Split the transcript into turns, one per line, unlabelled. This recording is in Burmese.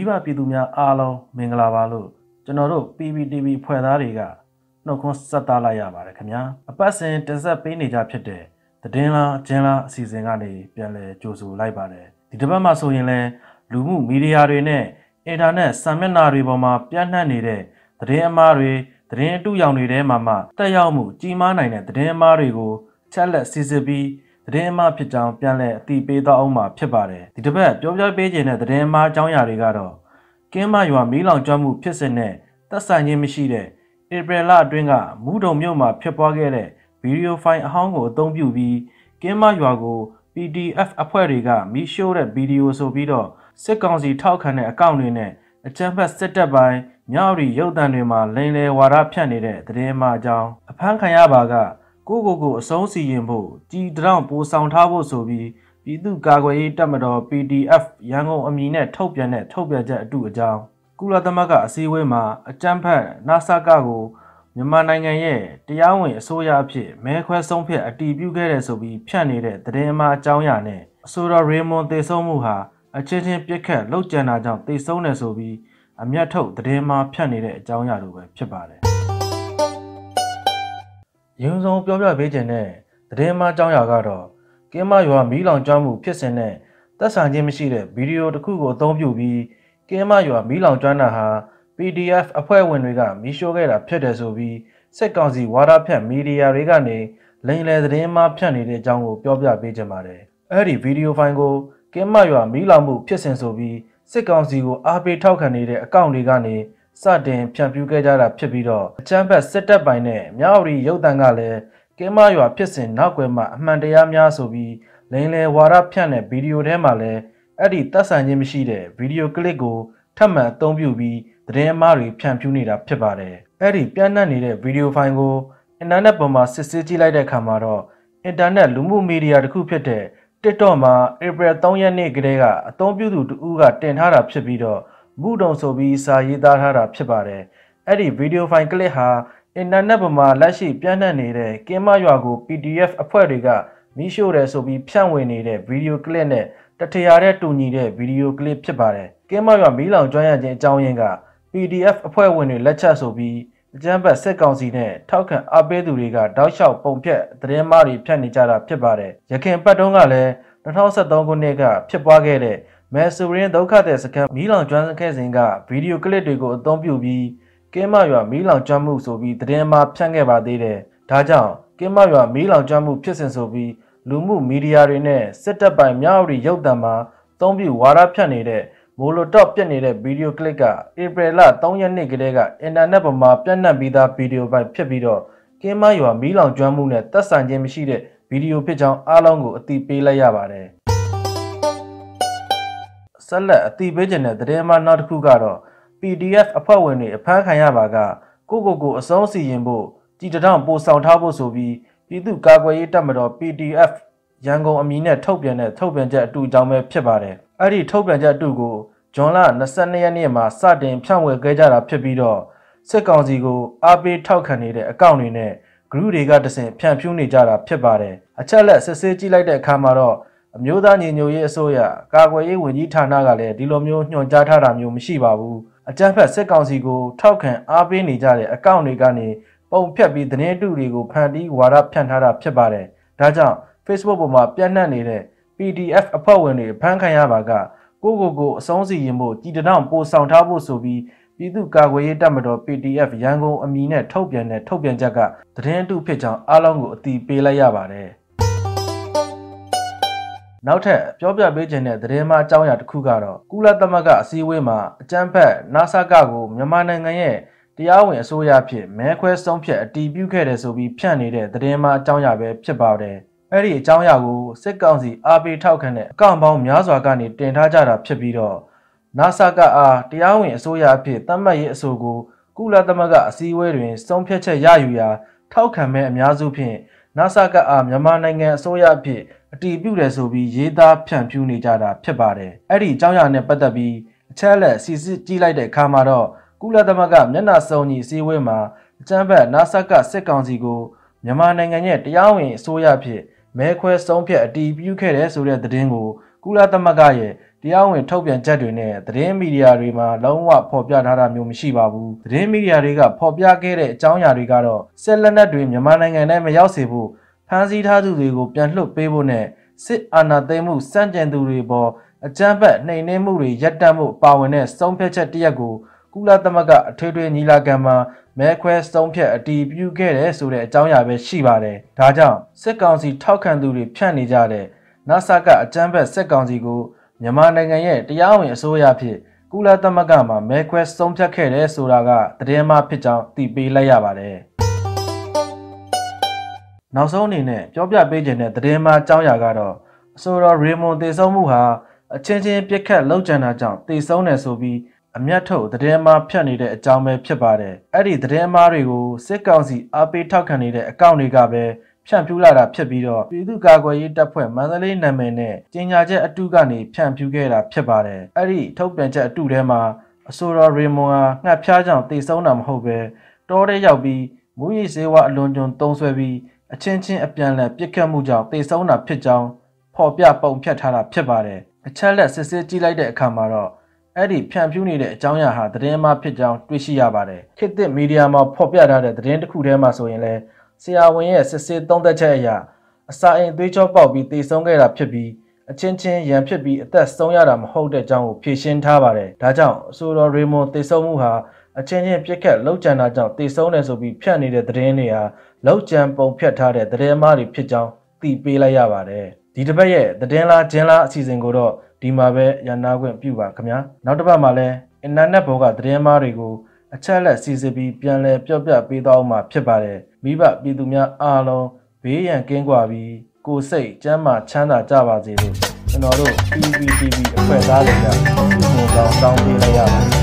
မိဘပြည်သူများအားလုံးမင်္ဂလာပါလို့ကျွန်တော်တို့ PPTV ဖွဲ့သားတွေကနှုတ်ခွန်းဆက်သလိုက်ရပါတယ်ခင်ဗျာအပတ်စဉ်တင်ဆက်ပေးနေကြဖြစ်တဲ့သတင်းလားအကျဉ်းလားအစီအစဉ်ကနေပြန်လည်ကြိုဆိုလိုက်ပါတယ်ဒီတစ်ပတ်မှာဆိုရင်လည်းလူမှုမီဒီယာတွေနဲ့အင်တာနက်စာမျက်နှာတွေပေါ်မှာပြန့်နှံ့နေတဲ့သတင်းအမှားတွေသတင်းအတုရောင်တွေထဲမှာမှတက်ရောက်မှုကြီးမားနိုင်တဲ့သတင်းအမှားတွေကိုချက်လက်စစ်စစ်ပြီး သတင်းအမှားဖြစ်ကြောင်းပြန်လည်အသိပေးသွားအောင်မှာဖြစ်ပါတယ်ဒီတစ်ပတ်ပြောပြပေးခြင်းတဲ့သတင်းအမှားအကြောင်းအရာတွေကတော့ကင်းမရွာမီးလောင်ကျွမ်းမှုဖြစ်စဉ်နဲ့သက်ဆိုင်ခြင်းမရှိတဲ့ဧပြီလအတွင်းကမူးတုံမြို့မှာဖြစ်ပွားခဲ့တဲ့ဗီဒီယိုဖိုင်အဟောင်းကိုအသုံးပြုပြီးကင်းမရွာကို PDF အဖွဲ့တွေကမီးရှို့တဲ့ဗီဒီယိုဆိုပြီးတော့စစ်ကောင်စီထောက်ခံတဲ့အကောင့်တွေနဲ့အကြမ်းဖက်စစ်တပ်ပိုင်းမြောက်ရီရုပ်တံတွေမှာလိန်လေဝါဒဖြန့်နေတဲ့သတင်းမှအကြောင်းအဖမ်းခံရပါက ကိုကိုကိုအဆုံးစီရင်ဖို့ကြီးတောင်ပိုဆောင်ထားဖို့ဆိုပြီးပြည်သူ့ကာကွယ်ရေးတပ်မတော် PDF ရန်ကုန်အမည်နဲ့ထုတ်ပြန်တဲ့ထုတ်ပြန်ချက်အတူအကြောင်းကုလသမဂ္ဂအစည်းအဝေးမှာအကြမ်းဖက်နာဆာကကိုမြန်မာနိုင်ငံရဲ့တရားဝင်အစိုးရအဖြစ်မဲခွဲဆုံးဖြတ်အတည်ပြုခဲ့တဲ့ဆိုပြီးဖြန့်နေတဲ့သတင်းအမှားအကြောင်းအရာနဲ့အဆိုတော်ရေမွန်သေဆုံးမှုဟာအချင်းချင်းပြစ်ခတ်လှုပ်ကြံတာကြောင့်သေဆုံးတယ်ဆိုပြီးအမျက်ထုတ်သတင်းမှားဖြန့်နေတဲ့အကြောင်းအရာလိုပဲဖြစ်ပါတယ်။ ရုံဆုံးပြောပြပေးခြင်းနဲ့သတင်းမှားအကြောင်းအရာကတော့ကင်းမရွာမီးလောင်ကျွမ်းမှုဖြစ်စဉ်နဲ့သက်ဆိုင်ခြင်းမရှိတဲ့ဗီဒီယိုတစ်ခုကိုအသုံးပြုပြီးကင်းမရွာမီးလောင်ကျွမ်းတာဟာ PDF အဖွဲ့ဝင်တွေကမီးရှို့ခဲ့တာဖြစ်တယ်ဆိုပြီးစစ်ကောင်စီဝါဒဖြန့်မီဒီယာတွေကနေလိန်လယ်သတင်းမှားဖြန့်နေတဲ့အကြောင်းကိုပြောပြပေးကြပါတယ်။အဲ့ဒီဗီဒီယိုဖိုင်ကိုကင်းမရွာမီးလောင်မှုဖြစ်စဉ်ဆိုပြီးစစ်ကောင်စီကိုအားပေးထောက်ခံနေတဲ့အကောင့်တွေကနေ စတင်ဖြန့်ဖြူးခဲ့ကြတာဖြစ်ပြီးတော့အချမ်းဘက်စစ်တပ်ပိုင်းနဲ့မြောက်ရီရုပ်တံကလည်းကင်းမရွာဖြစ်စဉ်နောက်ွယ်မှာအမှန်တရားများဆိုပြီးလိန်လယ်ဝါဒဖြန့်တဲ့ဗီဒီယိုထဲမှာလည်းအဲ့ဒီသက်ဆိုင်ခြင်းမရှိတဲ့ဗီဒီယိုကလစ်ကိုထပ်မံအသုံးပြုပြီးသတင်းအမှားတွေဖြန့်ဖြူးနေတာဖြစ်ပါတယ်။အဲ့ဒီပြန့်နှံ့နေတဲ့ဗီဒီယိုဖိုင်ကိုအင်တာနက်ပေါ်မှာစစ်ဆေးကြည့်လိုက်တဲ့အခါမှာတော့အင်တာနက်လူမှုမီဒီယာတစ်ခုဖြစ်တဲ့ TikTok မှာ April 3ရက်နေ့ကတည်းကအသုံးပြုသူတဦးကတင်ထားတာဖြစ်ပြီးတော့ မူတုံဆိုပြီးစာရေးသားထားတာဖြစ်ပါတယ်။အဲ့ဒီဗီဒီယိုဖိုင်ကလစ်ဟာအင်တာနက်ပေါ်မှာလက်ရှိပြန့်နှံ့နေတဲ့ကင်းမရွာကို PDF အဖွဲ့တွေကမိရှို့တယ်ဆိုပြီးဖြန့်ဝေနေတဲ့ဗီဒီယိုကလစ်နဲ့တထရာတဲ့တူညီတဲ့ဗီဒီယိုကလစ်ဖြစ်ပါတယ်။ကင်းမရွာမီးလောင်ကျွမ်းရခြင်းအကြောင်းရင်းက PDF အဖွဲ့ဝင်တွေလက်ချက်ဆိုပြီးအကြမ်းဖက်စစ်ကောင်စီနဲ့ထောက်ခံအားပေးသူတွေကတောက်လျှောက်ပုံဖြတ်သတင်းမှားတွေဖြန့်နေကြတာဖြစ်ပါတယ်။ရခင်ပတ်တုန်းကလည်း2023ခုနှစ်ကဖြစ်ပွားခဲ့တဲ့ မဲဆူရင်းဒုက္ခတဲ့စခန်းမီးလောင်ကျွမ်းခဲ့စဉ်ကဗီဒီယိုကလစ်တွေကိုအသုံးပြုပြီးကင်းမရွာမီးလောင်ကျွမ်းမှုဆိုပြီးသတင်းမှားဖြန့်ခဲ့ပါသေးတယ်။ဒါကြောင့်ကင်းမရွာမီးလောင်ကျွမ်းမှုဖြစ်စဉ်ဆိုပြီးလူမှုမီဒီယာတွေနဲ့စစ်တပ်ပိုင်မြောက်ရီရုပ်သံမှာသုံးပြဝါဒဖြန့်နေတဲ့မိုလိုတော့ပြက်နေတဲ့ဗီဒီယိုကလစ်ကဧပြီလ3ရက်နေ့ကတည်းကအင်တာနက်ပေါ်မှာပြန့်နှံ့ပြီးသားဗီဒီယိုပိုင်ဖြစ်ပြီးတော့ကင်းမရွာမီးလောင်ကျွမ်းမှုနဲ့သက်ဆိုင်ခြင်းမရှိတဲ့ဗီဒီယိုဖြစ်ကြောင်းအားလုံးကိုအသိပေးလိုက်ရပါတယ်။ ဆက်လက်အသိပေးခြင်းတဲ့သတင်းမှနောက်တစ်ခုကတော့ PDF အဖွဲ့ဝင်တွေအဖမ်းခံရပါကကိုကိုကိုအဆုံးစီရင်ဖို့ကြည်တောင်ပို့ဆောင်ထားဖို့ဆိုပြီးပြည်သူ့ကာကွယ်ရေးတပ်မတော် PDF ရန်ကုန်အမည်နဲ့ထုတ်ပြန်တဲ့ထုတ်ပြန်ချက်အတူအကြောင်းပဲဖြစ်ပါတယ်။အဲ့ဒီထုတ်ပြန်ချက်အတူကိုဇွန်လ22ရက်နေ့မှာစတင်ဖြန့်ဝေခဲ့ကြတာဖြစ်ပြီးတော့စစ်ကောင်စီကိုအားပေးထောက်ခံနေတဲ့အကောင့်တွေနဲ့ group တွေကတဆင့်ဖြန့်ဖြူးနေကြတာဖြစ်ပါတယ်။အချက်လက်စစ်ဆေးကြည့်လိုက်တဲ့အခါမှာတော့ အမျိုးသားညီညွတ်ရေးအစိုးရကာကွယ်ရေးဝန်ကြီးဌာနကလည်းဒီလိုမျိုးညွှန်ကြားထားတာမျိုးမရှိပါဘူး။အကြမ်းဖက်စစ်ကောင်စီကိုထောက်ခံအားပေးနေကြတဲ့အကောင့်တွေကနေပုံဖြတ်ပြီးသတင်းတုတွေကိုဖန်တီးဝါဒဖြန့်ထားတာဖြစ်ပါတယ်။ဒါကြောင့် Facebook ပေါ်မှာပြန့်နှံ့နေတဲ့ PDF အဖွဲ့ဝင်တွေဖမ်းခံရပါကကိုကိုကိုအဆုံးစီရင်ဖို့ကြည်တောင်ပို့ဆောင်ထားဖို့ဆိုပြီးပြည်သူ့ကာကွယ်ရေးတပ်မတော် PDF ရန်ကုန်အမည်နဲ့ထုတ်ပြန်တဲ့ထုတ်ပြန်ချက်ကသတင်းအတုဖြစ်ကြောင်းအားလုံးကိုအသိပေးလိုက်ရပါတယ်။ နောက်ထပ်ပြောပြပေးခြင်းတဲ့သတင်းမှအကြောင်းအရာတစ်ခုကတော့ကုလသမဂ္ဂအစည်းအဝေးမှာအကြမ်းဖက် NASA ကကိုမြန်မာနိုင်ငံရဲ့တရားဝင်အစိုးရဖြစ်မဲခွဲဆုံးဖြတ်အတည်ပြုခဲ့တယ်ဆိုပြီးဖြန့်နေတဲ့သတင်းမှအကြောင်းအရာပဲဖြစ်ပါတယ်။အဲ့ဒီအကြောင်းအရာကိုစစ်ကောင်စီအားပေးထောက်ခံတဲ့အကောင့်ပေါင်းများစွာကနေတင်ထားကြတာဖြစ်ပြီးတော့ NASA ကအားတရားဝင်အစိုးရအဖြစ်သတ်မှတ်ရေးအဆိုကိုကုလသမဂ္ဂအစည်းအဝေးတွင်ဆုံးဖြတ်ချက်ရယူရာ ထောက်ခံမဲ့အများစုဖြင့် NASA ကအားမြန်မာနိုင်ငံအစိုးရအဖြစ်အ တည်ပြုတယ်ဆိုပြီးရေးသားဖြန့်ဖြူးနေကြတာဖြစ်ပါတယ်။အဲ့ဒီအကြောင်းအရာနဲ့ပတ်သက်ပြီးအချက်အလက်စီစစ်ကြည့်လိုက်တဲ့အခါမှာတော့ကုလသမဂ္ဂမျက်နှာစုံညီအစည်းအဝေးမှာအကြမ်းဖက် NASA ကစစ်ကောင်စီကိုမြန်မာနိုင်ငံရဲ့တရားဝင်အစိုးရဖြစ်မဲခွဲဆုံးဖြတ်အတည်ပြုခဲ့တဲ့ဆိုတဲ့သတင်းကိုကုလသမဂ္ဂရဲ့တရားဝင်ထုတ်ပြန်ချက်တွေနဲ့သတင်းမီဒီယာတွေမှာလုံးဝဖော်ပြထားတာမျိုးမရှိပါဘူးသတင်းမီဒီယာတွေကဖော်ပြခဲ့တဲ့အကြောင်းအရာတွေကတော့ဆက်လက်နက်တွေမြန်မာနိုင်ငံထဲမရောက်စေဖို့ ဖမ်းဆီးထားသူတွေကိုပြန်လွှတ်ပေးဖို့နဲ့စစ်အာဏာသိမ်းမှုစန့်ကျင်သူတွေပေါ်အကြမ်းဖက်နှိမ်နင်းမှုတွေရပ်တန့်မှုပါဝင်တဲ့စုံဖြတ်ချက်တစ်ရက်ကိုကုလသမဂ္ဂအထွေထွေညီလာခံမှာမဲခွဲစုံဖြတ်အတည်ပြုခဲ့တယ်ဆိုတဲ့အကြောင်းအရာပဲရှိပါတယ်။ဒါကြောင့်စစ်ကောင်စီထောက်ခံသူတွေဖြန့်နေကြတဲ့ NASA ကအကြမ်းဖက်စစ်ကောင်စီကိုမြန်မာနိုင်ငံရဲ့တရားဝင်အစိုးရဖြစ်ကုလသမဂ္ဂမှာမဲခွဲစုံဖြတ်ခဲ့တယ်ဆိုတာကသတင်းမှဖြစ်ကြောင်းသိပေးလိုက်ရပါတယ်။ နောက်ဆုံးအနေနဲ့ပြောပြပေးခြင်းတဲ့သတင်းမှအကြောင်းအရာကတော့အဆိုတော်ရေမွန်တည်ဆုံမှုဟာအချင်းချင်းပြစ်ခတ်လောက်ကျန်တာကြောင့်တည်ဆုံတယ်ဆိုပြီးအမျက်ထုတ်သတင်းမှားဖြတ်နေတဲ့အကြောင်းပဲဖြစ်ပါတယ်။အဲ့ဒီသတင်းမှားတွေကိုစစ်ကောင်စီအပိထောက်ခံနေတဲ့အကောင့်တွေကပဲဖြန့်ဖြူးလာတာဖြစ်ပြီးတော့ပြည်သူ့ကာကွယ်ရေးတပ်ဖွဲ့မန္တလေးနာမည်နဲ့ကြီးညာချက်အတုကနေဖြန့်ဖြူးခဲ့တာဖြစ်ပါတယ်။အဲ့ဒီထုတ်ပြန်ချက်အတုထဲမှာအဆိုတော်ရေမွန်ဟာငှက်ဖျားကြောင့်တည်ဆုံးတာမဟုတ်ပဲတောထဲရောက်ပြီးမူရည်စေဝါအလွန်ကျွံတုံးဆွဲပြီး အချင်းချင်းအပြန်လည်ပြစ်ခတ်မှုကြောင့်တည်ဆုံးတာဖြစ်ကြောင်းဖော်ပြပုံဖြတ်ထားတာဖြစ်ပါတယ်။အချက်လက်စစ်စစ်ကြည့်လိုက်တဲ့အခါမှာတော့အဲ့ဒီဖြန့်ဖြူးနေတဲ့အကြောင်းအရာဟာသတင်းမှဖြစ်ကြောင်းတွေ့ရှိရပါတယ်ခေတ်သစ်မီဒီယာမှာဖော်ပြထားတဲ့သတင်းတစ်ခုထဲမှာဆိုရင်လည်းဆရာဝန်ရဲ့စစ်စစ်သုံးသက်ချက်အရာအစာအိမ်သွေးကြောပေါက်ပြီးတည်ဆုံးခဲ့တာဖြစ်ပြီးအချင်းချင်းရန်ဖြစ်ပြီးအသက်ဆုံးရတာမဟုတ်တဲ့အကြောင်းကိုဖြေရှင်းထားပါတယ်ဒါကြောင့်အဆိုတော်ရေမွန်တည်ဆုံးမှုဟာ အချင်းချင်းပြစ်ခတ်လောက်ကျန်တာကြောင့်တည်ဆုံးတယ်ဆိုပြီးဖြန့်နေတဲ့သတင်းတွေဟာလောက်ကျန်ပုံဖြတ်ထားတဲ့သတင်းမှားတွေဖြစ်ကြောင်းသိပေးလိုက်ရပါတယ်ဒီတစ်ပတ်ရဲ့သတင်းလားဂျင်းလားအစီအစဉ်ကိုတော့ဒီမှာပဲရန်နာခွင့်ပြုပါခင်ဗျာနောက်တစ်ပတ်မှာလည်းအင်တာနက်ဘောကသတင်းမားတွေကိုအချက်လက်စီစစ်ပြီးပြန်လည်ပြောပြပေးသွားအောင်မှာဖြစ်ပါတယ်မိဘပြည်သူများအားလုံးဘေးရန်ကင်းကွာပြီးကိုယ်စိတ်ကျန်းမာချမ်းသာကြပါစေလို့ကျွန်တော်တို့ PPTV အဖွဲ့သားတွေကဘုံကောင်းတောင်းပေးလိုက်ရပါတယ်